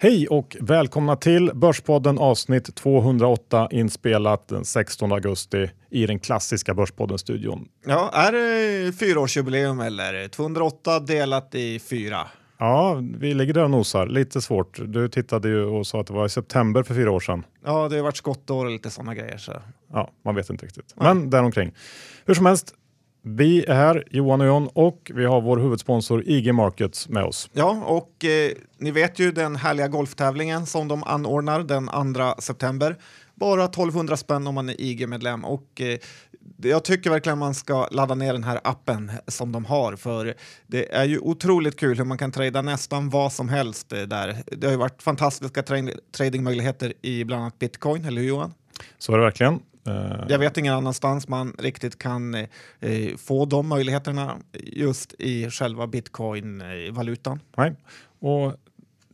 Hej och välkomna till Börspodden avsnitt 208 inspelat den 16 augusti i den klassiska Börspodden-studion. Ja, är det fyraårsjubileum eller 208 delat i fyra? Ja, vi ligger där och nosar. Lite svårt. Du tittade ju och sa att det var i september för fyra år sedan. Ja, det har varit skottår och lite sådana grejer. Så. Ja, man vet inte riktigt. Men däromkring. Hur som helst, vi är här, Johan och John, och vi har vår huvudsponsor IG Markets med oss. Ja, och eh, ni vet ju den härliga golftävlingen som de anordnar den 2 september. Bara 1200 spänn om man är IG-medlem och eh, jag tycker verkligen man ska ladda ner den här appen som de har för det är ju otroligt kul hur man kan trada nästan vad som helst eh, där. Det har ju varit fantastiska tra tradingmöjligheter i bland annat bitcoin, eller hur Johan? Så är det verkligen. Eh, Jag vet ingen annanstans man riktigt kan eh, få de möjligheterna just i själva bitcoin-valutan. Nej, och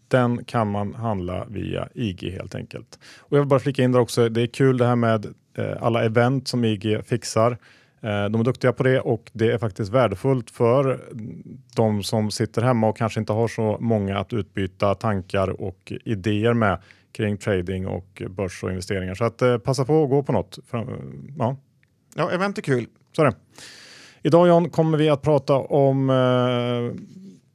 den kan man handla via IG helt enkelt. Och jag vill bara flika in där också, det är kul det här med eh, alla event som IG fixar. Eh, de är duktiga på det och det är faktiskt värdefullt för de som sitter hemma och kanske inte har så många att utbyta tankar och idéer med kring trading och börs och investeringar. Så att eh, passa på att gå på något. Ja, Ja, event är kul. så är det. Idag John kommer vi att prata om eh,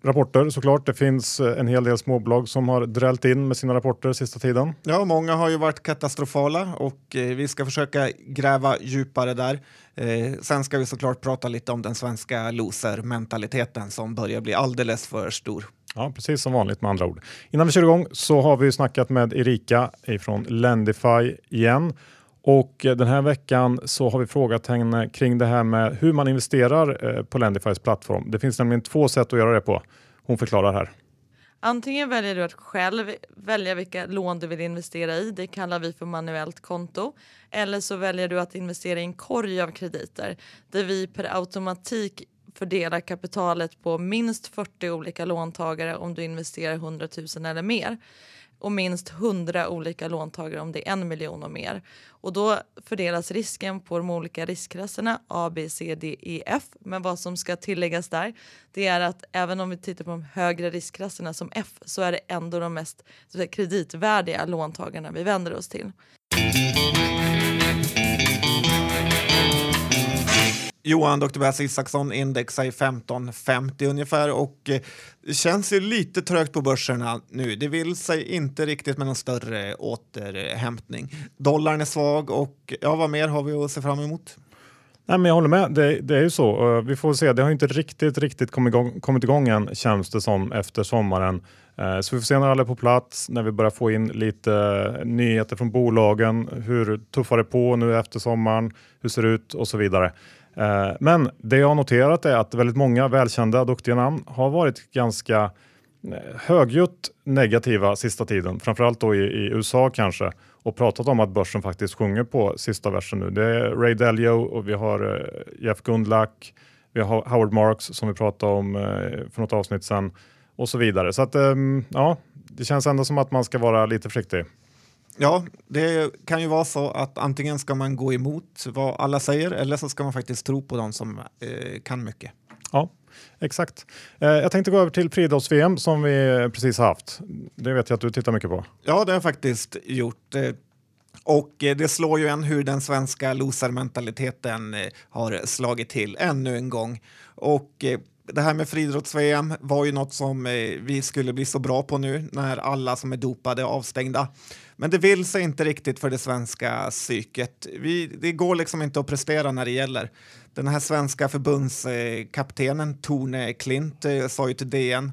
rapporter såklart. Det finns eh, en hel del småbolag som har drällt in med sina rapporter sista tiden. Ja, många har ju varit katastrofala och eh, vi ska försöka gräva djupare där. Eh, sen ska vi såklart prata lite om den svenska loser-mentaliteten som börjar bli alldeles för stor. Ja, precis som vanligt med andra ord. Innan vi kör igång så har vi snackat med Erika ifrån Lendify igen. Och eh, den här veckan så har vi frågat henne kring det här med hur man investerar eh, på Lendifys plattform. Det finns nämligen två sätt att göra det på. Hon förklarar här. Antingen väljer du att själv välja vilka lån du vill investera i, det kallar vi för manuellt konto. Eller så väljer du att investera i en korg av krediter där vi per automatik fördela kapitalet på minst 40 olika låntagare om du investerar 100 000 eller mer och minst 100 olika låntagare om det är en miljon och mer. Och då fördelas risken på de olika riskklasserna A, B, C, D, E, F. Men vad som ska tilläggas där, det är att även om vi tittar på de högre riskklasserna som F så är det ändå de mest kreditvärdiga låntagarna vi vänder oss till. Johan, Dr. Bass Isaksson, index är 1550 ungefär och eh, det känns ju lite trögt på börserna nu. Det vill sig inte riktigt med någon större återhämtning. Dollarn är svag och ja, vad mer har vi att se fram emot? Nej, men jag håller med, det, det är ju så. Eh, vi får se, det har inte riktigt, riktigt kommit igång, kommit igång än känns det som efter sommaren. Eh, så vi får se när alla är på plats, när vi börjar få in lite nyheter från bolagen. Hur tuffar det på nu efter sommaren? Hur ser det ut och så vidare. Eh, men det jag har noterat är att väldigt många välkända, duktiga namn har varit ganska eh, högljutt negativa sista tiden, framförallt då i, i USA kanske, och pratat om att börsen faktiskt sjunger på sista versen nu. Det är Ray Dalio och vi har eh, Jeff Gundlach, vi har Howard Marks som vi pratade om för något avsnitt sedan och så vidare. Så att ehm, ja, det känns ändå som att man ska vara lite försiktig. Ja, det kan ju vara så att antingen ska man gå emot vad alla säger eller så ska man faktiskt tro på de som eh, kan mycket. Ja, exakt. Eh, jag tänkte gå över till friidrotts-VM som vi precis har haft. Det vet jag att du tittar mycket på. Ja, det har jag faktiskt gjort. Eh, Och eh, det slår ju en hur den svenska losermentaliteten eh, har slagit till ännu en gång. Och eh, det här med friidrotts-VM var ju något som vi skulle bli så bra på nu när alla som är dopade är avstängda. Men det vill sig inte riktigt för det svenska psyket. Vi, det går liksom inte att prestera när det gäller. Den här svenska förbundskaptenen Tone Klint eh, sa ju till DN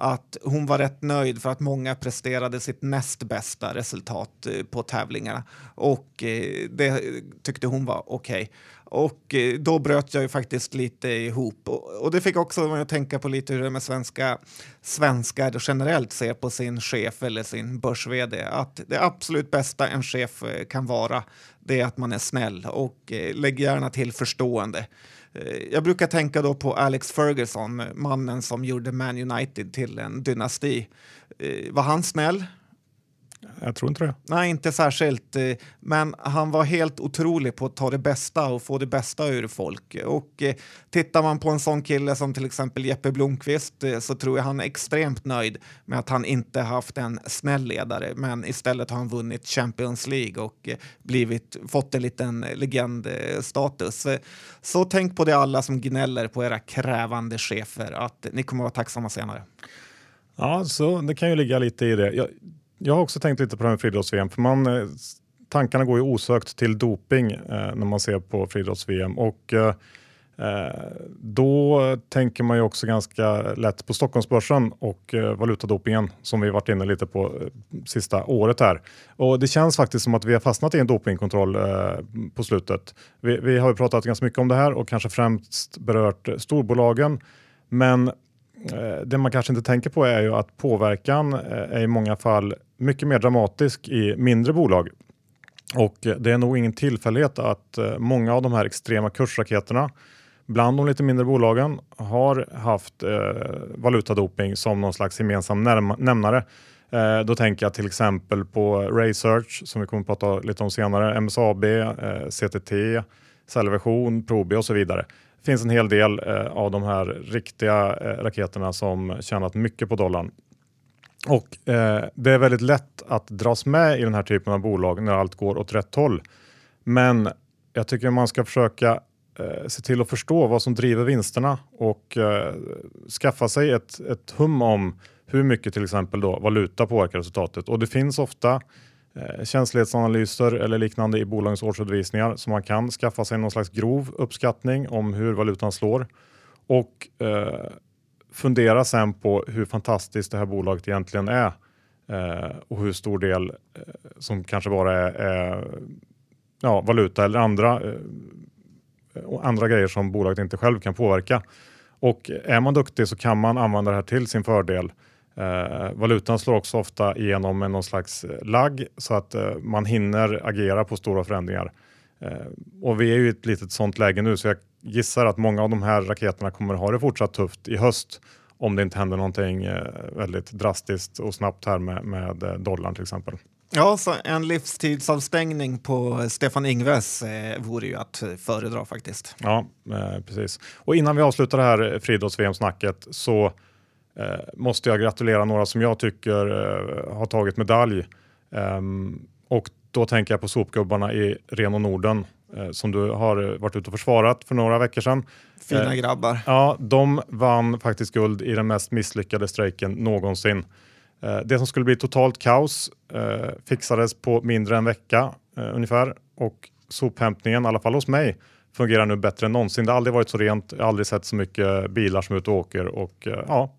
att hon var rätt nöjd för att många presterade sitt näst bästa resultat eh, på tävlingarna och eh, det tyckte hon var okej. Och eh, då bröt jag ju faktiskt lite ihop och, det fick också mig att tänka på lite hur det med svenska svenskar generellt ser på sin chef eller sin börs-vd. Att det absolut bästa en chef kan vara det är att man är snäll och lägger lägg gärna till förstående. Eh, jag brukar tänka då på Alex Ferguson, mannen som gjorde Man United till en dynasti. Eh, var han snäll? Jag tror inte det. Nej, inte särskilt. eh, Men han var helt otrolig på att ta det bästa och få det bästa ur folk. Och eh, tittar man på en sån kille som till exempel Jeppe Blomqvist eh, så tror jag han är extremt nöjd med att han inte haft en snäll ledare, men istället har han vunnit Champions League och blivit, fått en liten legendstatus. Så tänk på det alla som gnäller på era krävande chefer, att ni kommer vara tacksamma senare. Ja, så det kan ju ligga lite i det. Jag, jag har också tänkt lite på det här med friidrotts-VM, för man, eh, tankarna går ju osökt till doping eh, när man ser på friidrotts-VM. Och, eh, eh, då tänker man ju också ganska lätt på Stockholmsbörsen och eh, valutadopingen som vi varit inne lite på eh, sista året här. Och det känns faktiskt som att vi har fastnat i en dopingkontroll eh, på slutet. Vi, vi har ju pratat ganska mycket om det här och kanske främst berört storbolagen. Men Eh, det man kanske inte tänker på är ju att påverkan eh, är i många fall mycket mer dramatisk i mindre bolag. Och eh, det är nog ingen tillfällighet att många av de här extrema kursraketerna bland de lite mindre bolagen har haft eh, valutadoping som någon slags gemensam nämnare. Eh, då tänker jag till exempel på Research som vi kommer att prata lite om senare, MSAB, eh, CTT, Cellvision, Probi och så vidare. Finns en hel del eh, av de här riktiga eh, raketerna som tjänat mycket på dollarn. Och eh, det är väldigt lätt att dras med i den här typen av bolag när allt går åt rätt håll. Men jag tycker man ska försöka eh, se till att förstå vad som driver vinsterna och eh, skaffa sig ett, ett hum om hur mycket till exempel då valuta påverkar resultatet. Och det finns ofta eh, Eh, känslighetsanalyser eller liknande i bolagens årsredovisningar så man kan skaffa sig någon slags grov uppskattning om hur valutan slår och eh, fundera sen på hur fantastiskt det här bolaget egentligen är eh, och hur stor del eh, som kanske bara är, är ja, valuta eller andra, eh, och andra grejer som bolaget inte själv kan påverka. Och är man duktig så kan man använda det här till sin fördel Eh, valutan slår också ofta igenom med någon slags eh, lagg så att eh, man hinner agera på stora förändringar. Eh, och vi är ju i ett litet sånt läge nu så jag gissar att många av de här raketerna kommer ha det fortsatt tufft i höst om det inte händer någonting eh, väldigt drastiskt och snabbt här med, med eh, dollarn till exempel. Ja, så en livstidsavstängning på Stefan Ingves eh, vore ju att föredra faktiskt. Ja, eh, precis. Och innan vi avslutar det här friidrotts-VM-snacket så måste jag gratulera några som jag tycker eh, har tagit medalj. Um, och då tänker jag på sopgubbarna i Reno Norden eh, som du har varit ute och försvarat för några veckor sedan. Fina grabbar. Ja, de vann faktiskt guld i den mest misslyckade strejken någonsin. Eh, det som skulle bli totalt kaos eh, fixades på mindre än en vecka eh, ungefär och sophämtningen, i alla fall hos mig, fungerar nu bättre än någonsin. Det har aldrig varit så rent, jag har aldrig sett så mycket bilar som är ute och åker och ja,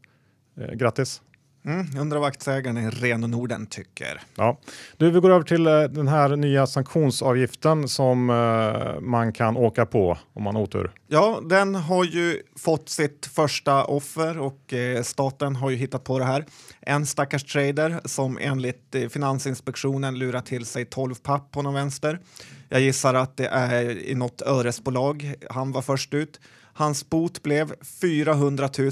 Eh, grattis! Mm, undrar vad aktieägarna i Reno Norden tycker. Ja. Du, vi går över till eh, den här nya sanktionsavgiften som eh, man kan åka på om man har otur. Ja, den har ju fått sitt första offer och eh, staten har ju hittat på det här. En stackars trader som enligt eh, Finansinspektionen lurat till sig 12 papp på någon vänster. Jag gissar att det är i något öresbolag. Han var först ut. Hans bot blev 400 000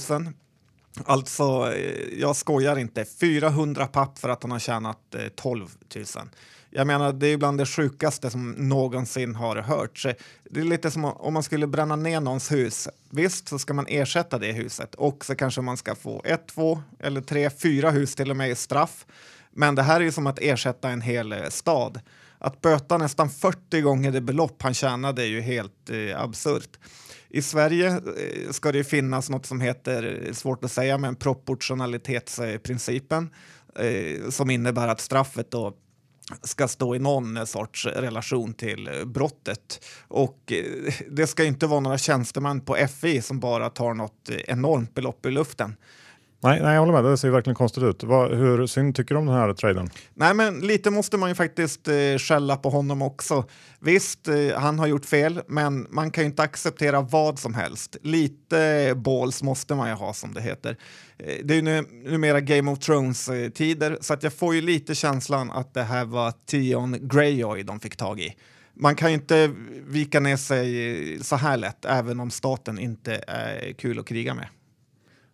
Alltså, eh, jag skojar inte. 400 papp för att han har tjänat eh, 12 000. Jag menar, det är bland det sjukaste som någonsin har hörts. Eh, det är lite som om man skulle bränna ner någons hus. Visst så ska man ersätta det huset och så kanske man ska få ett, två eller tre, fyra hus till och med i straff. Men det här är ju som att ersätta en hel stad. Att böta nästan 40 gånger det belopp han tjänade är ju helt eh, absurt. I Sverige eh, ska det finnas något som heter, svårt att säga, men proportionalitetsprincipen eh, som innebär att straffet då ska stå i någon sorts relation till brottet. Och eh, det ska inte vara några tjänstemän på FI som bara tar något enormt belopp i luften. Nej, nej, jag håller med. Det ser verkligen konstigt ut. Vad, hur synd tycker du om den här traden? Nej, men lite måste man ju faktiskt eh, skälla på honom också. Visst, eh, han har gjort fel, men man kan ju inte acceptera vad som helst. Lite balls måste man ju ha, som det heter. Eh, det är ju nu, numera Game of Thrones-tider, så att jag får ju lite känslan att det här var Tion Greyjoy de fick tag i. Man kan ju inte vika ner sig så här lätt, även om staten inte är kul att kriga med.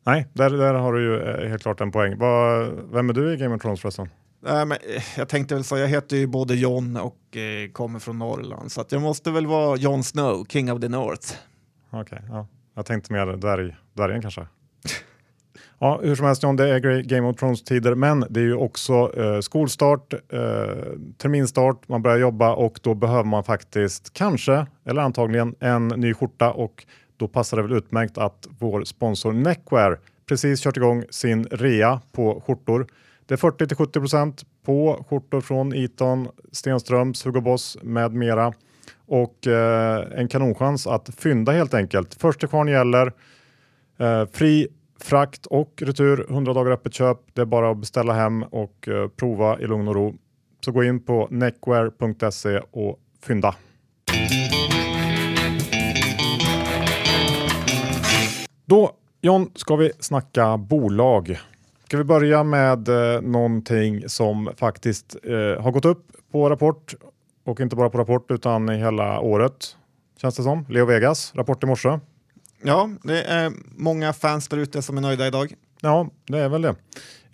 Nej, där, där har du ju eh, helt klart en poäng. Var, vem är du i Game of Thrones förresten? Nej, men, eh, jag tänkte väl så, jag heter ju både John och eh, kommer från Norrland så att jag måste väl vara Jon Snow, King of the North. Okej, okay, ja. jag tänkte mer dvärg, dvärgen kanske. Ja, hur som helst John, det är Game of Thrones-tider, men det är ju också eh, skolstart, eh, terminstart, man börjar jobba och då behöver man faktiskt kanske, eller antagligen, en ny skjorta och då passar det väl utmärkt att vår sponsor Neckwear precis kört igång sin rea på skjortor. Det är 40 till 70% på skjortor från Eton, Stenströms, Hugo Boss med mera och eh, en kanonchans att fynda helt enkelt. Först till kvarn gäller. Eh, fri frakt och retur, 100 dagar öppet köp. Det är bara att beställa hem och eh, prova i lugn och ro. Så gå in på neckwear.se och fynda. Då John, ska vi snacka bolag. Ska vi börja med eh, någonting som faktiskt eh, har gått upp på Rapport och inte bara på Rapport utan i hela året känns det som. Leo Vegas, Rapport i morse. Ja, det är många fans där ute som är nöjda idag. Ja, det är väl det.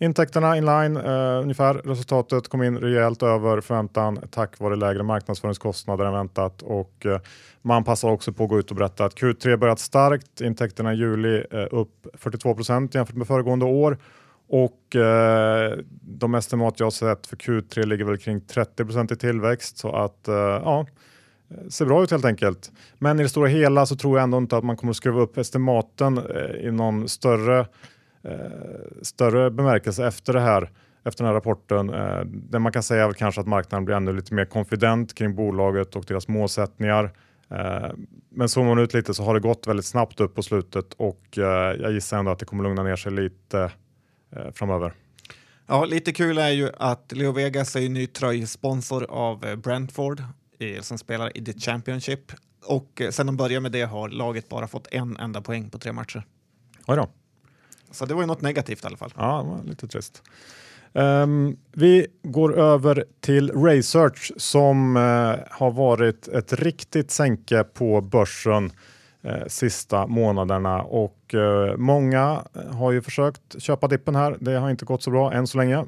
Intäkterna inline uh, ungefär. Resultatet kom in rejält över förväntan tack vare lägre marknadsföringskostnader än väntat och uh, man passar också på att gå ut och berätta att Q3 börjat starkt. Intäkterna i juli uh, upp 42 jämfört med föregående år och de estimat jag sett för Q3 ligger väl kring 30% i tillväxt så att ja, ser bra ut helt enkelt. Men i det stora hela så tror jag ändå inte att man kommer att skruva upp estimaten i någon större, större bemärkelse efter det här efter den här rapporten. Eh, det man kan säga är väl kanske att marknaden blir ännu lite mer konfident kring bolaget och deras målsättningar. Eh, men zoomar man ut lite så har det gått väldigt snabbt upp på slutet och eh, jag gissar ändå att det kommer lugna ner sig lite eh, framöver. Ja, lite kul är ju att Leo Vegas är ny tröjsponsor av Brentford som spelar i The Championship. Och eh, sen de började med det har laget bara fått en enda poäng på tre matcher. Oj då. Så det var ju något negativt i alla fall. Ja, det var lite trist. Um, vi går över till Research som uh, har varit ett riktigt sänke på börsen uh, sista månaderna och uh, många har ju försökt köpa dippen här. Det har inte gått så bra än så länge,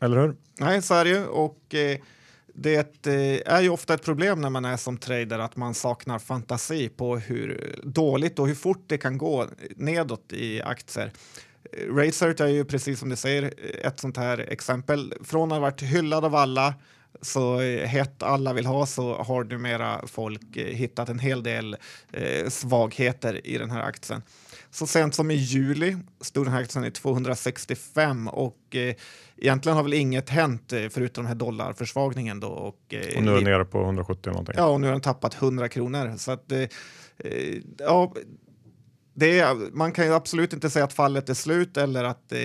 eller hur? Nej, så är det ju och det eh, är ju ofta ett problem när man är som trader att man saknar fantasi på hur dåligt och hur fort det kan gå nedåt i aktier. Eh, Racert är ju precis som du säger eh, ett sånt här exempel. Från att ha varit hyllad av alla så hett alla vill ha så har numera folk hittat en hel del eh, svagheter i den här aktien. Så sent som i juli stod den här aktien i 265 och eh, egentligen har väl inget hänt eh, förutom den här dollarförsvagningen. Då, och, eh, och nu är den nere på 170 någonting. Ja, och nu har den tappat 100 kronor. Så att, eh, eh, ja, det är, man kan ju absolut inte säga att fallet är slut eller att, eh,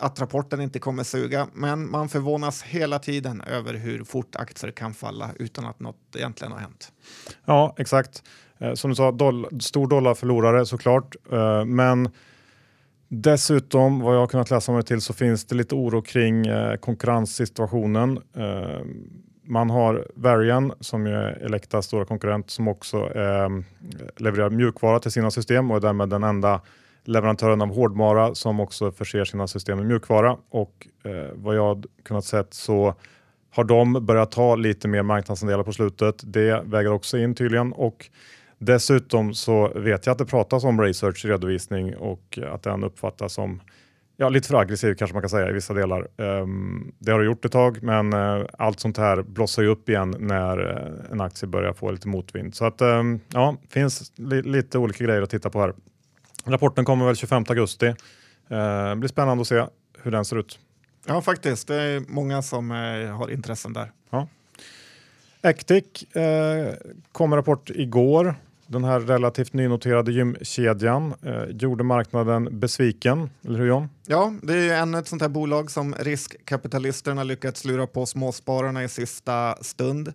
att rapporten inte kommer suga, men man förvånas hela tiden över hur fort aktier kan falla utan att något egentligen har hänt. Ja, exakt. Eh, som du sa, doll stor dollarförlorare såklart, eh, men dessutom vad jag har kunnat läsa mig till så finns det lite oro kring eh, konkurrenssituationen. Eh, man har Varian som är Elektas stora konkurrent som också levererar mjukvara till sina system och är därmed den enda leverantören av hårdvara som också förser sina system med mjukvara. Och eh, vad jag kunnat sett så har de börjat ta lite mer marknadsandelar på slutet. Det väger också in tydligen och dessutom så vet jag att det pratas om research redovisning och att den uppfattas som ja, lite för aggressiv kanske man kan säga i vissa delar. Um, det har det gjort ett tag, men uh, allt sånt här blossar ju upp igen när uh, en aktie börjar få lite motvind. Så att um, ja, finns li lite olika grejer att titta på här. Rapporten kommer väl 25 augusti. Uh, blir spännande att se hur den ser ut. Ja, faktiskt. Det är många som har intressen där. Actic eh, kom rapport igår. Den här relativt nynoterade gymkedjan eh, gjorde marknaden besviken, eller hur John? Ja, det är ju ännu ett sånt här bolag som riskkapitalisterna lyckats lura på småspararna i sista stund.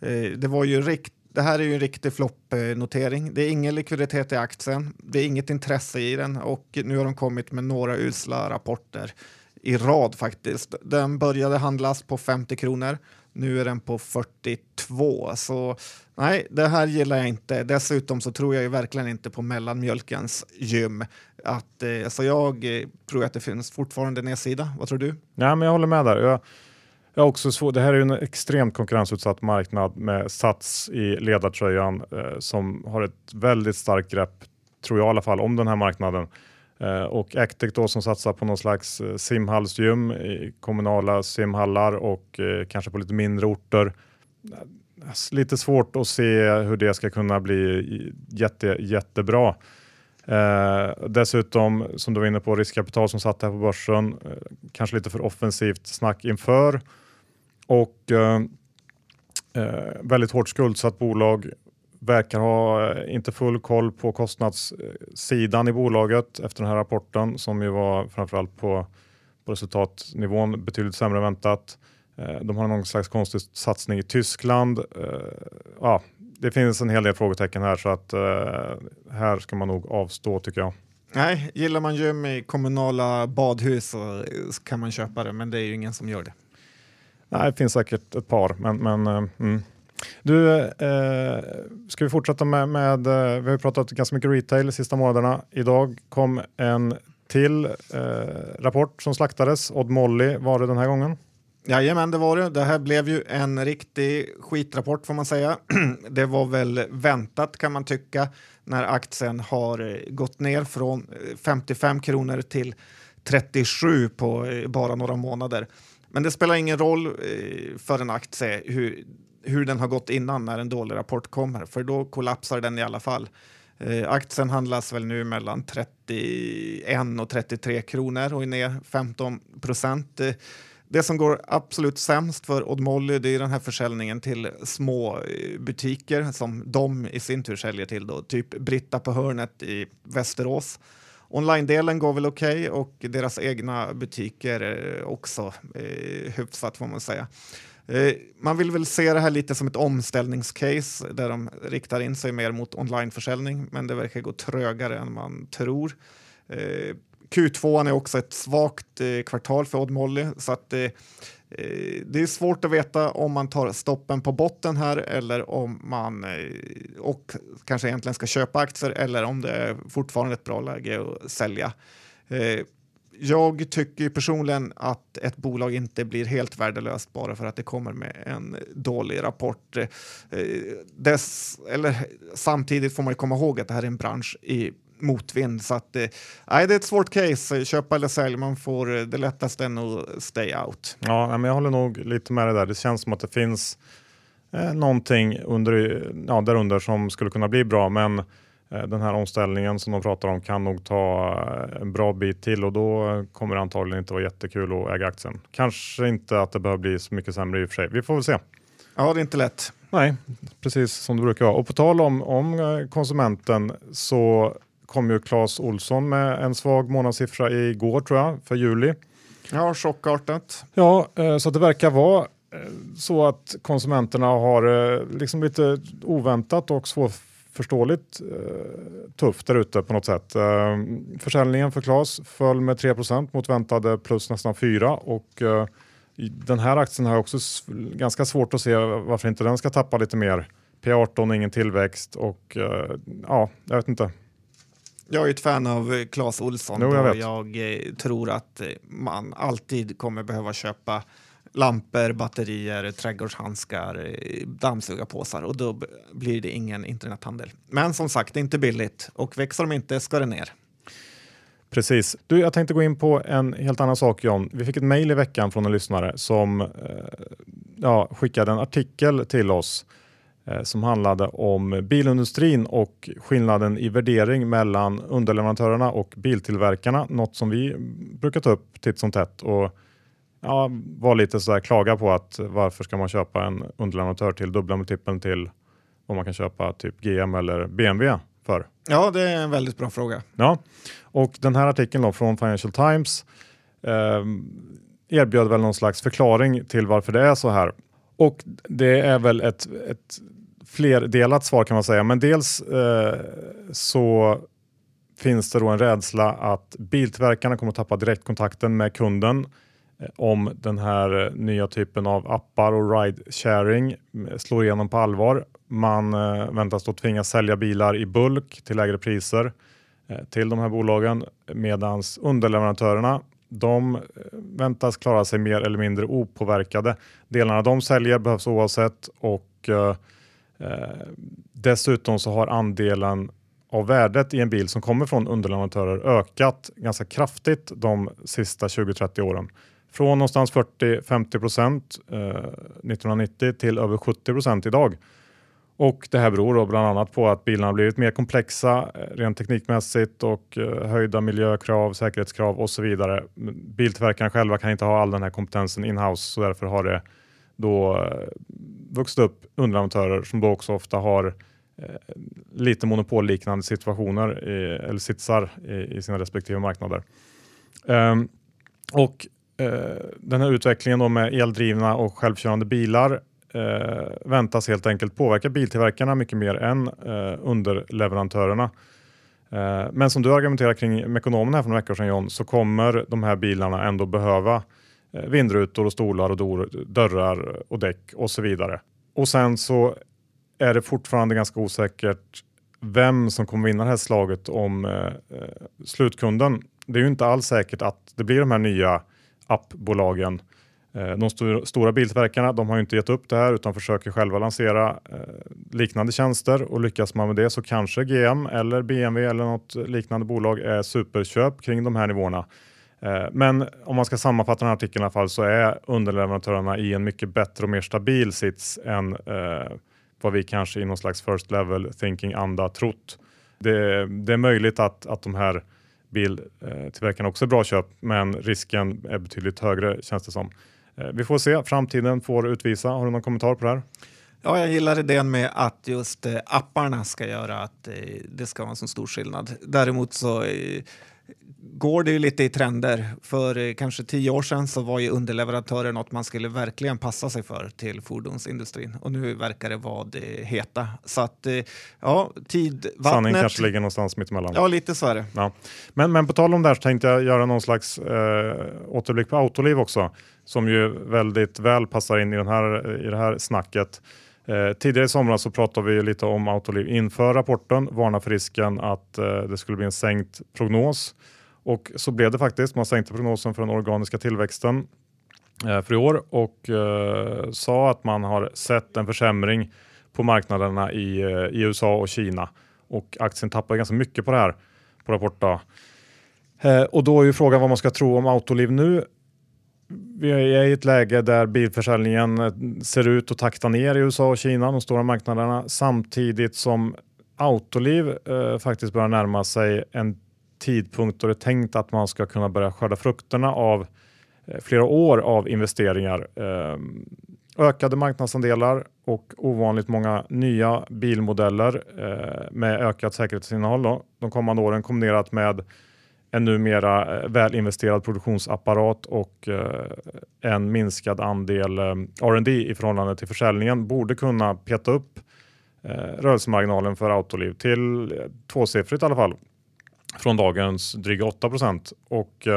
Eh, det, var ju rikt det här är ju en riktig floppnotering. Det är ingen likviditet i aktien, det är inget intresse i den och nu har de kommit med några usla rapporter i rad faktiskt. Den började handlas på 50 kronor. Nu är den på 42. Så nej, det här gillar jag inte. Dessutom så tror jag ju verkligen inte på mellanmjölkens gym. Att, eh, så jag eh, tror att det finns fortfarande nedsida. Vad tror du? Ja, men jag håller med där. Jag, jag också svår, det här är ju en extremt konkurrensutsatt marknad med Sats i ledartröjan eh, som har ett väldigt starkt grepp, tror jag i alla fall, om den här marknaden. Eh, och Actic då som satsar på någon slags eh, simhallsgym i kommunala simhallar och eh, kanske på lite mindre orter. Alltså, lite svårt att se hur det ska kunna bli jätte, jättebra. Eh, dessutom, som du var inne på, riskkapital som satt här på börsen. Eh, kanske lite för offensivt snack inför. Och eh, väldigt hårt skuldsatt bolag verkar ha eh, inte full koll på kostnadssidan i bolaget efter den här rapporten som ju var framförallt på, på resultatnivån betydligt sämre än väntat. Eh, de har någon slags konstig satsning i Tyskland. Eh, ja, det finns en hel del frågetecken här så att här ska man nog avstå tycker jag. Nej, gillar man gym i kommunala badhus så kan man köpa det, men det är ju ingen som gör det. Nej, det finns säkert ett par, men, men mm. Du, eh, ska vi fortsätta med, med, eh, vi har pratat ganska mycket retail de sista månaderna. Idag kom en till eh, rapport som slaktades. Odd Molly var det den här gången. Jajamän, det var det. Det här blev ju en riktig skitrapport får man säga. det var väl väntat kan man tycka när aktien har eh, gått ner från eh, 55 kronor till 37 på bara några månader. Men det spelar ingen roll för en aktie hur hur den har gått innan när en dålig rapport kommer, för då kollapsar den i alla fall. Eh, aktien handlas väl nu mellan 31 och 33 kronor och är ner 15 procent. Eh, det som går absolut sämst för Odd Molly det är den här försäljningen till små eh, butiker som de i sin tur säljer till, då, typ Britta på hörnet i Västerås. Online-delen går väl okej okay, och deras egna butiker eh, också eh, hyfsat får man säga. Eh, man vill väl se det här lite som ett omställningscase där de riktar in sig mer mot onlineförsäljning, men det verkar gå trögare än man tror. Eh, Q2 är också ett svagt eh, kvartal för Odd Molly, så att det är svårt att veta om man tar stoppen på botten här eller om man och kanske egentligen ska köpa aktier eller om det är fortfarande ett bra läge att sälja jag tycker personligen att ett bolag inte blir helt värdelöst bara för att det kommer med en dålig rapport. Eh, dess, eller, samtidigt får man komma ihåg att det här är en bransch i motvind. Så att, eh, nej, det är ett svårt case. Köpa eller sälj, man får eh, det lättaste än att stay out. Ja, men jag håller nog lite med dig där. Det känns som att det finns eh, någonting under, ja, därunder som skulle kunna bli bra, men den här omställningen som de pratar om kan nog ta eh, en bra bit till och då kommer det antagligen inte vara jättekul att äga aktien. Kanske inte att det behöver bli så mycket sämre i och för sig. Vi får väl se. Ja, det är inte lätt. Nej, precis som det brukar vara. Och på tal om, om eh, konsumenten så kom ju Clas Olsson med en svag månadssiffra igår tror jag, för juli. Ja, chockartat. Ja, så det verkar vara så att konsumenterna har liksom lite oväntat och svårt förståeligt eh, tufft där ute på något sätt. Eh, försäljningen för Klas föll med 3% mot väntade plus nästan 4 och eh, den här aktien har också ganska svårt att se varför inte den ska tappa lite mer. P18 ingen tillväxt och eh, ja, jag vet inte. Jag är ett fan av Clas Olsson jo, jag, jag eh, tror att man alltid kommer behöva köpa lampor, batterier, trädgårdshandskar, dammsugarpåsar och då blir det ingen internethandel. Men som sagt, det är inte billigt och växer de inte ska det ner. Precis. Du, jag tänkte gå in på en helt annan sak John. Vi fick ett mejl i veckan från en lyssnare som eh, ja, skickade en artikel till oss eh, som handlade om bilindustrin och skillnaden i värdering mellan underleverantörerna och biltillverkarna. Något som vi brukar ta upp titt som tätt. Och ja, var lite sådär klaga på att varför ska man köpa en underleverantör till dubbla multipeln till vad man kan köpa typ GM eller BMW för? Ja, det är en väldigt bra fråga. Ja, och den här artikeln då från Financial Times eh, erbjöd väl någon slags förklaring till varför det är så här. Och det är väl ett, ett flerdelat svar kan man säga, men dels eh, så finns det då en rädsla att biltillverkarna kommer att tappa direktkontakten med kunden Eh, om den här eh, nya typen av appar och ride-sharing eh, slår igenom på allvar. Man väntas då tvingas sälja bilar i bulk till lägre priser till de här bolagen medan underleverantörerna de väntas klara sig mer eller mindre opåverkade. Delarna de säljer behövs oavsett och eh, dessutom så har andelen av värdet i en bil som kommer från underleverantörer ökat ganska kraftigt de sista 20-30 åren. Från någonstans 40-50 procent eh, 1990 till över 70 procent idag. Och det här beror då bland annat på att bilarna blivit mer komplexa eh, rent teknikmässigt och eh, höjda miljökrav, säkerhetskrav och så vidare. Biltillverkarna själva kan inte ha all den här kompetensen in-house så därför har det då eh, vuxit upp underleverantörer som då också ofta har lite monopolliknande situationer i, eller sitsar i, i sina respektive marknader. Um, och Eh, den här utvecklingen då med eldrivna och självkörande bilar eh, väntas helt enkelt påverka biltillverkarna mycket mer än eh, underleverantörerna. Men som du argumenterar kring Mekonomen här för några veckor sedan John, så kommer de här bilarna ändå behöva vindrutor och stolar och dörrar och däck och så vidare. Och sen så är det fortfarande ganska osäkert vem som kommer vinna det här slaget om eh, slutkunden. Det är ju inte alls säkert att det blir de här nya appbolagen. Eh, de st stora biltillverkarna de har ju inte gett upp det här utan försöker själva lansera eh, liknande tjänster och lyckas man med det så kanske GM eller BMW eller något liknande bolag är superköp kring de här nivåerna. Eh, men om man ska sammanfatta den här artikeln i alla fall så är underleverantörerna i en mycket bättre och mer stabil sits än eh, vad vi kanske i någon slags first level thinking anda trott. Det, det är möjligt att, att de här biltillverkarna eh, också bra köp, men risken är betydligt högre känns det som. Eh, vi får se, framtiden får utvisa. Har du någon kommentar på det här? Ja, jag gillar idén med att just eh, apparna ska göra att det ska vara en så stor skillnad. Däremot så går det ju lite i trender. För eh, kanske tio år sedan så var ju underleverantörer något man skulle verkligen passa sig för till fordonsindustrin och nu verkar det vara det heta. Så att eh, ja, tidvattnet. Sanningen kanske ligger någonstans mittemellan. Ja, lite så är det. Ja. Men, men på tal om det här så tänkte jag göra någon slags eh, återblick på Autoliv också som ju väldigt väl passar in i, den här, i det här snacket. Eh, tidigare i somras så pratade vi lite om Autoliv inför rapporten, varna för risken att eh, det skulle bli en sänkt prognos. Och så blev det faktiskt. Man sänkte prognosen för den organiska tillväxten eh, för i år och eh, sa att man har sett en försämring på marknaderna i, eh, i USA och Kina och aktien tappade ganska mycket på det här på rapport. Eh, och då är ju frågan vad man ska tro om Autoliv nu. Vi är i ett läge där bilförsäljningen eh, ser ut att takta ner i USA och Kina, de stora marknaderna, samtidigt som Autoliv eh, faktiskt börjar närma sig en tidpunkt då det är tänkt att man ska kunna börja skörda frukterna av eh, flera år av investeringar. Eh, ökade marknadsandelar och ovanligt många nya bilmodeller eh, med ökat säkerhetsinnehåll då, de kommande åren kombinerat med en numera eh, välinvesterad produktionsapparat och eh, en minskad andel eh, R&D i förhållande till försäljningen borde kunna peta upp rörelsemarginalen för Autoliv till tvåsiffrigt i alla fall från dagens dryga 8 och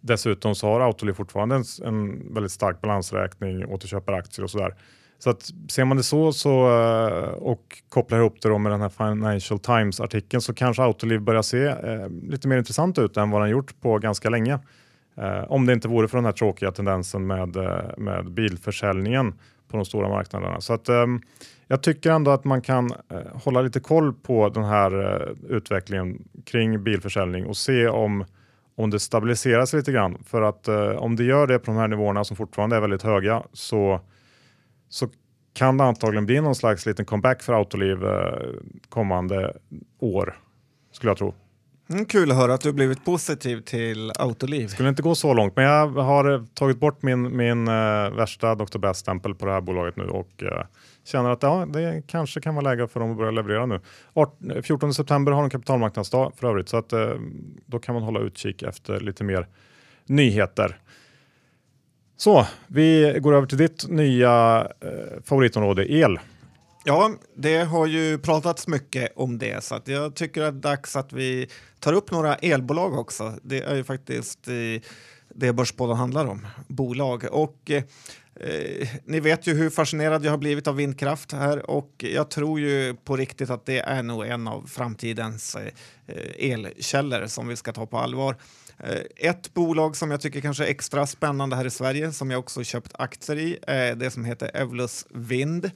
dessutom så har Autoliv fortfarande en, en, väldigt stark balansräkning, återköper aktier och sådär. Så att ser man det så, så eh, och kopplar ihop det med den här Financial Times artikeln så kanske Autoliv börjar se eh, lite mer intressant ut än vad den gjort på ganska länge. Eh, om det inte vore för den här tråkiga tendensen med, eh, med bilförsäljningen på de stora marknaderna. Så att, eh, jag tycker ändå att man kan eh, hålla lite koll på den här eh, utvecklingen kring bilförsäljning och se om, om det stabiliseras lite grann. För att eh, om det gör det på de här nivåerna som fortfarande är väldigt höga så, så kan det antagligen bli någon slags liten comeback för Autoliv kommande år, skulle jag tro. Mm, kul att höra att du blivit positiv till Autoliv. Skulle inte gå så långt, men jag har tagit bort min, min uh, värsta Dr. Best-stämpel på det här bolaget nu och uh, känner att ja, det kanske kan vara läge för dem att börja leverera nu. 14 september har de kapitalmarknadsdag för övrigt så att uh, då kan man hålla utkik efter lite mer nyheter. Så, vi går över till ditt nya eh, favoritområde, el. Ja, det har ju pratats mycket om det så att jag tycker att det är dags att vi tar upp några elbolag också. Det är ju faktiskt eh, det Börspodden handlar om, bolag. Och eh, Eh, ni vet ju hur fascinerad jag har blivit av vindkraft här och jag tror ju på riktigt att det är nog en av framtidens eh, elkällor som vi ska ta på allvar. Eh, ett bolag som jag tycker kanske är extra spännande här i Sverige som jag också köpt aktier i är det som heter Evolus Vind.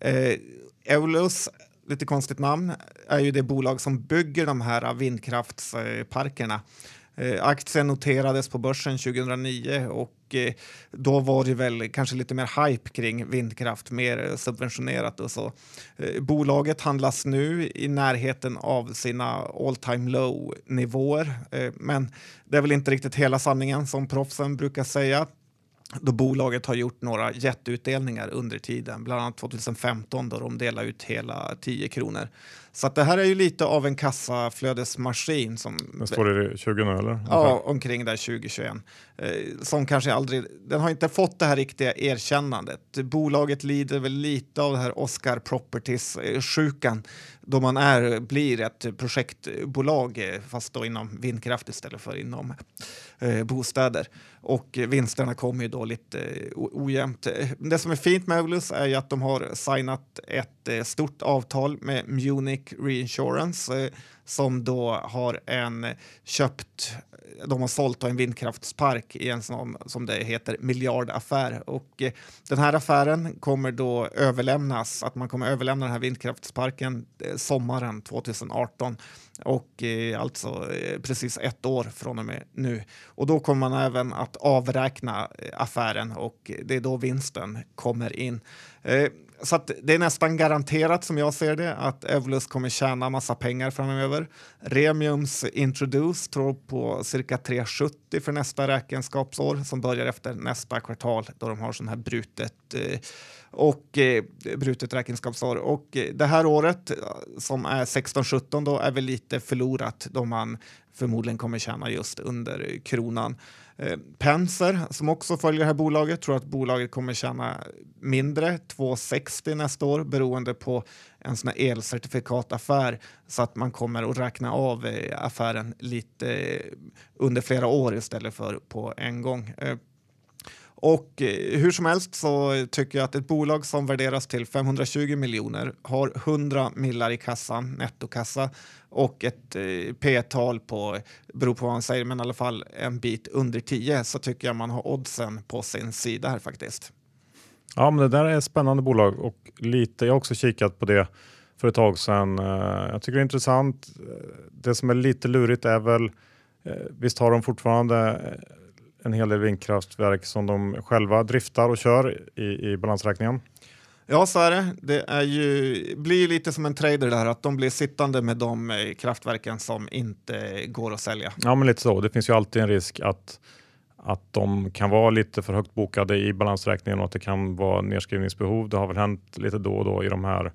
Eh, Eulus Evolus lite konstigt namn, är ju det bolag som bygger de här vindkraftsparkerna. Eh, aktien noterades på börsen 2009 och eh, då var det väl kanske lite mer hype kring vindkraft, mer subventionerat och så. Eh, bolaget handlas nu i närheten av sina all time low nivåer, eh, men det är väl inte riktigt hela sanningen som proffsen brukar säga då bolaget har gjort några jätteutdelningar under tiden, bland annat 2015 då de delade ut hela 10 kronor. Så det här är ju lite av en kassaflödesmaskin. Som, Men står det 20 nu eller? Ja, omkring där 2021. Eh, som kanske aldrig, den har inte fått det här riktiga erkännandet. Bolaget lider väl lite av det här Oscar Properties-sjukan då man är, blir ett projektbolag eh, fast då inom vindkraft istället för inom eh, bostäder. Och vinsterna kommer ju då lite eh, ojämnt. Eh, det som är fint med Eulus är ju att de har signat ett ett eh, stort avtal med Munich Reinsurance eh, som då har en eh, köpt, de har sålt en vindkraftspark i en sån, som det heter, miljardaffär. Och den här affären kommer då överlämnas, att man kommer överlämna den här vindkraftsparken sommaren 2018 och alltså precis ett år från och med nu. Och då kommer man även att avräkna affären och det är då vinsten kommer in. Så det är nästan garanterat som jag ser det att Evolus kommer tjäna massa pengar framöver. Remiums Introduce tror på cirka 370 för nästa räkenskapsår som börjar efter nästa kvartal då de har sån här brutet eh, och eh, brutet räkenskapsår. Och eh, det här året eh, som är 16-17 då är väl lite förlorat då man förmodligen kommer tjäna just under kronan. Eh, Penser, som också följer det här bolaget, tror att bolaget kommer tjäna mindre, 2,60 nästa år, beroende på en sån här elcertifikataffär så att man kommer att räkna av eh, affären lite eh, under flera år istället för på en gång. Eh, och eh, hur som helst så tycker jag att ett bolag som värderas till 520 miljoner har 100 millar i kassan, nettokassa och ett eh, P-tal på, beror på vad man säger, men i alla fall en bit under 10 så tycker jag man har oddsen på sin sida här faktiskt. Ja, men det där är ett spännande bolag och lite, jag har också kikat på det för ett tag sedan. Eh, jag tycker det är intressant. Eh, det som är lite lurigt är väl, visst har de fortfarande en hel del vindkraftverk som de själva driftar och kör i, i balansräkningen. Ja, så är det. Det är ju, blir lite som en trader där, att de blir sittande med de eh, kraftverken som inte går att sälja. Ja, men lite så. Det finns ju alltid en risk att, att de kan vara lite för högt bokade i balansräkningen och att det kan vara nedskrivningsbehov. Det har väl hänt lite då och då i de här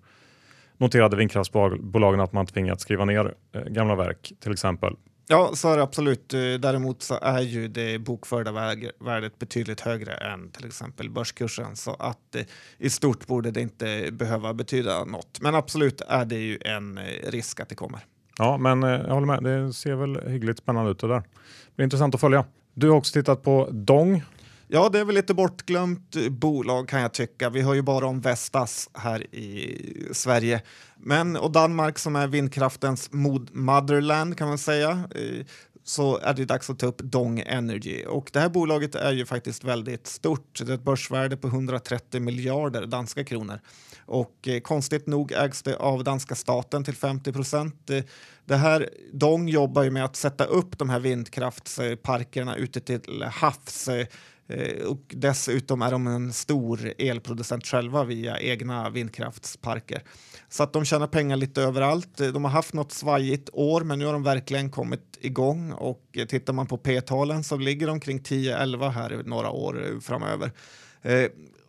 noterade vindkraftsbolagen att man tvingats skriva ner eh, gamla verk till exempel. Ja, så är det absolut. Eh, däremot så är ju det bokförda värdet betydligt högre än till exempel börskursen så att eh, i stort borde det inte behöva betyda något. Men absolut är det ju en eh, risk att det kommer. Ja, men jag håller med. Det ser väl hyggligt spännande ut det där. Det blir intressant att följa. Du har också tittat på Dong. Ja, det är väl lite bortglömt bolag kan jag tycka. Vi hör ju bara om Vestas här i Sverige. Men, och Danmark som är vindkraftens motherland kan man säga eh, så är det dags att ta upp Dong Energy. Och det här bolaget är ju faktiskt väldigt stort. Det är ett börsvärde på 130 miljarder danska kronor. Och eh, konstigt nog ägs det av danska staten till 50 procent. Eh, det här, Dong jobbar ju med att sätta upp de här vindkraftsparkerna ute till havs Eh, Eh, och dessutom är de en stor elproducent själva via egna vindkraftsparker. Så att de tjänar pengar lite överallt. Eh, de har haft något svajigt år, men nu har de verkligen kommit igång och eh, tittar man på P-talen så ligger de kring 10-11 här några år framöver.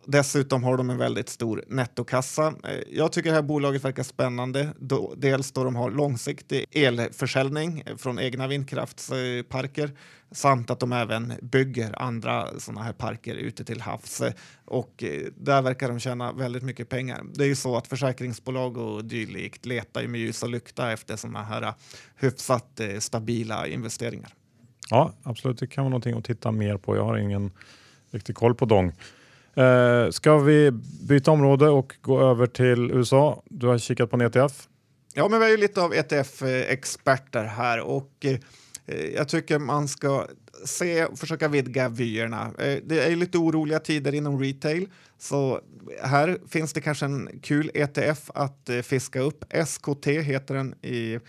Dessutom har de en väldigt stor nettokassa. Eh, jag tycker det här bolaget verkar spännande. Dels då de har långsiktig elförsäljning eh, från egna vindkraftsparker samt att de även bygger andra sådana här parker ute till havs. Och eh, där verkar de tjäna väldigt mycket pengar. Det är ju så att försäkringsbolag och dylikt letar med ljus och lykta efter sådana här hyfsat stabila investeringar. Ja, absolut. Det kan vara någonting att titta mer på. Jag har ingen riktig koll på Dong. Eh, ska vi byta område och gå över till USA? Du har kikat på en ETF. Ja, men vi är ju lite av ETF-experter här och eh, jag tycker man ska se och försöka vidga vyerna. Eh, det är lite oroliga tider inom retail, så här finns det kanske en kul ETF att eh, fiska upp. SKT heter den i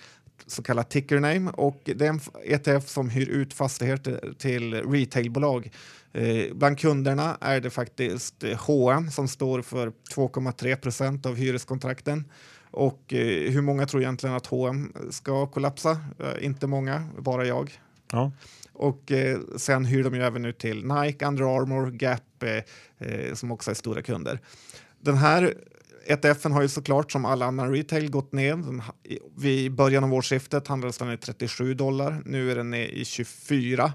så kallad ticker name och det är en ETF som hyr ut fastigheter till retailbolag. Eh, bland kunderna är det faktiskt H&M som står för 2,3 procent av hyreskontrakten. Och eh, hur många tror egentligen att H&M ska kollapsa? Eh, inte många, bara jag. Ja. Och eh, sen hyr de ju även ut till Nike, Under Armour, Gap eh, eh, som också är stora kunder. Den här ETFen har ju såklart som alla annan retail gått ner. I vid början av årsskiftet handlades den i 37 dollar. Nu är den nere i 24.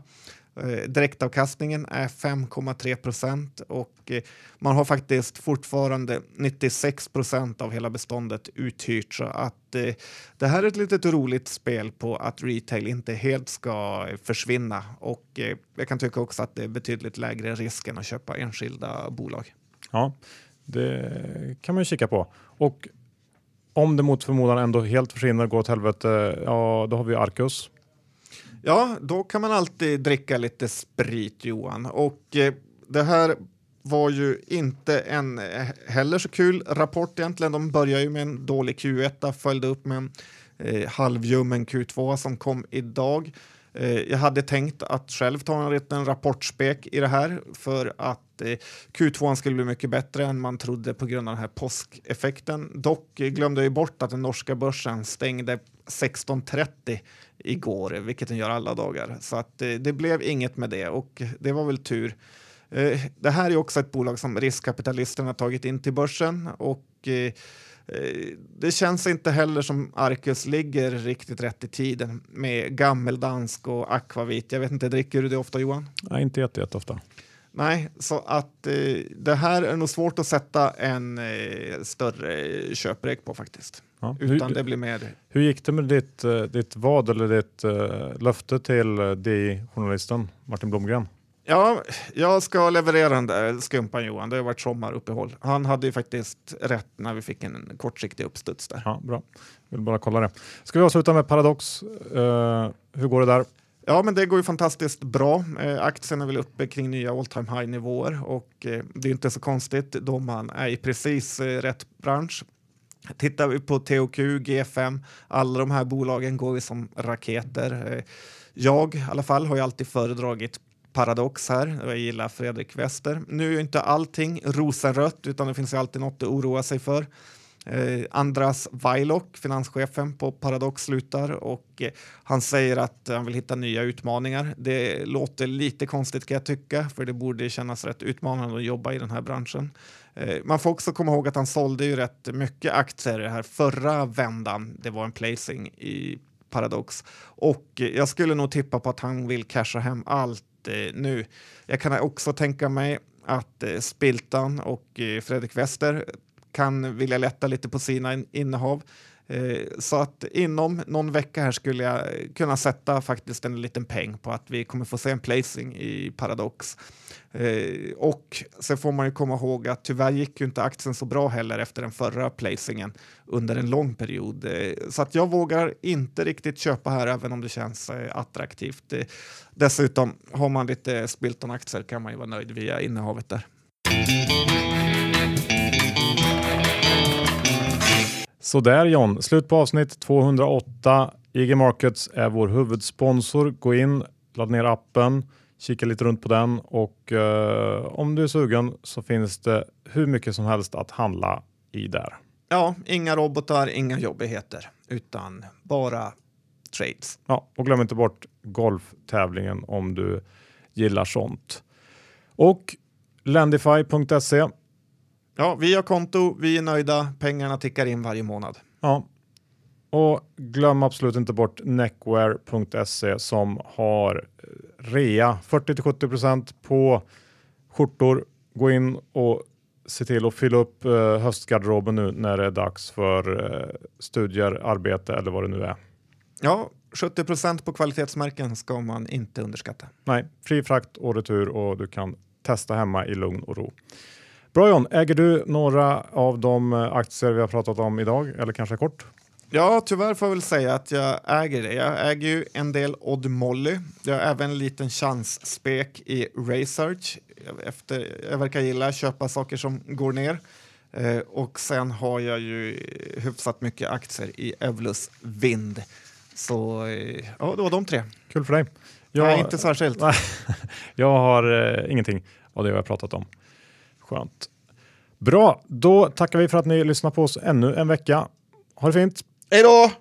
Eh, direktavkastningen är 5,3 procent och eh, man har faktiskt fortfarande 96 procent av hela beståndet uthyrt. Så att eh, det här är ett litet roligt spel på att retail inte helt ska försvinna och jag kan tycka också att det är betydligt lägre risk än att köpa enskilda bolag. Ja, det kan man ju kika på. Och om det mot förmodan ändå helt försvinner och går åt helvete, ja då har vi Arcus. Ja, då kan man alltid dricka lite sprit, Johan. Och eh, det här var ju inte en eh, heller så kul rapport egentligen. De började ju med en dålig Q1, följde upp med en eh, halvljummen Q2 som kom idag. Eh, jag hade tänkt att själv ta en liten rapportspek i det här för att eh, Q2 skulle bli mycket bättre än man trodde på grund av den här påskeffekten. Dock glömde jag bort att den norska börsen stängde 16.30 igår, vilket den gör alla dagar. Så att eh, det blev inget med det och det var väl tur. Det här är också ett bolag som riskkapitalisterna tagit in till börsen och det känns inte heller som Arcus ligger riktigt rätt i tiden med gammeldansk och akvavit. Jag vet inte, dricker du det ofta Johan? Nej, inte jätteofta. Nej, så att eh, det här är nog svårt att sätta en eh, större köprek på faktiskt. Ja. Utan hur, det blir mer... Hur gick det med ditt, eh, ditt vad eller ditt uh, löfte till uh, DI-journalisten Martin Blomgren? Ja, jag ska leverera den där skumpan Johan. Det har varit sommaruppehåll. Han hade ju faktiskt rätt när vi fick en kortsiktig uppstuds där. Ja, bra. Vill bara kolla det. Ska vi avsluta med Paradox? Uh, hur går det där? Ja, men det går ju fantastiskt bra. Eh, aktien är väl uppe kring nya all time high nivåer och eh, det är inte så konstigt då man är i precis eh, rätt bransch. Tittar vi på THQ, G5, alla de här bolagen går ju som raketer. Eh, jag i alla fall har ju alltid föredragit Paradox här. Jag gillar Fredrik Wester. Nu är ju inte allting rosenrött utan det finns ju alltid något att oroa sig för. Eh, Andras Vailok, finanschefen på Paradox, slutar och eh, han säger att han vill hitta nya utmaningar. Det låter lite konstigt kan jag tycka, för det borde kännas rätt utmanande att jobba i den här branschen. Eh, man får också komma ihåg att han sålde ju rätt mycket aktier här förra vändan. Det var en placing i Paradox och eh, jag skulle nog tippa på att han vill casha hem allt Eh, nu. Jag kan också tänka mig att eh, Spiltan och eh, Fredrik Wester kan vilja lätta lite på sina innehav. Eh, så att inom någon vecka här skulle jag kunna sätta faktiskt en liten peng på att vi kommer få se en placing i Paradox. Eh, och sen får man ju komma ihåg att tyvärr gick ju inte aktien så bra heller efter den förra placingen under en lång period. Eh, så att jag vågar inte riktigt köpa här även om det känns attraktivt. Dessutom har man lite Spilton-aktier kan man ju vara nöjd via innehavet där. Sådär John, slut på avsnitt 208. IG Markets är vår huvudsponsor. Gå in, ladda ner appen, kika lite runt på den och eh, om du är sugen så finns det hur mycket som helst att handla i där. Ja, inga robotar, inga jobbigheter, utan bara trades. Ja, och glöm inte bort golftävlingen om du gillar sånt. Och Lendify.se Ja, vi har konto, vi är nöjda, pengarna tickar in varje månad. Ja, och glöm absolut inte bort neckwear.se som har rea 40 70% på skjortor. Gå in och se till att fylla upp uh, höstgarderoben nu när det är dags för uh, studier, arbete eller vad det nu är. Ja, 70 procent på kvalitetsmärken ska man inte underskatta. Nej, fri frakt och retur och du kan testa hemma i lugn och ro. Bra John, äger du några av de aktier vi har pratat om idag eller kanske kort? Ja, tyvärr får jag väl säga att jag äger det. Jag äger ju en del Odd Molly. Jag har även en liten chansspek i Research. Efter, jag verkar gilla att köpa saker som går ner. Eh, och sen har jag ju hyfsat mycket aktier i Evlus Vind. Så eh, ja, det var de tre. Kul för dig. Jag, Nej, inte särskilt. jag har eh, ingenting av det vi har pratat om. Skönt. Bra, då tackar vi för att ni lyssnar på oss ännu en vecka. Ha det fint! Hej då!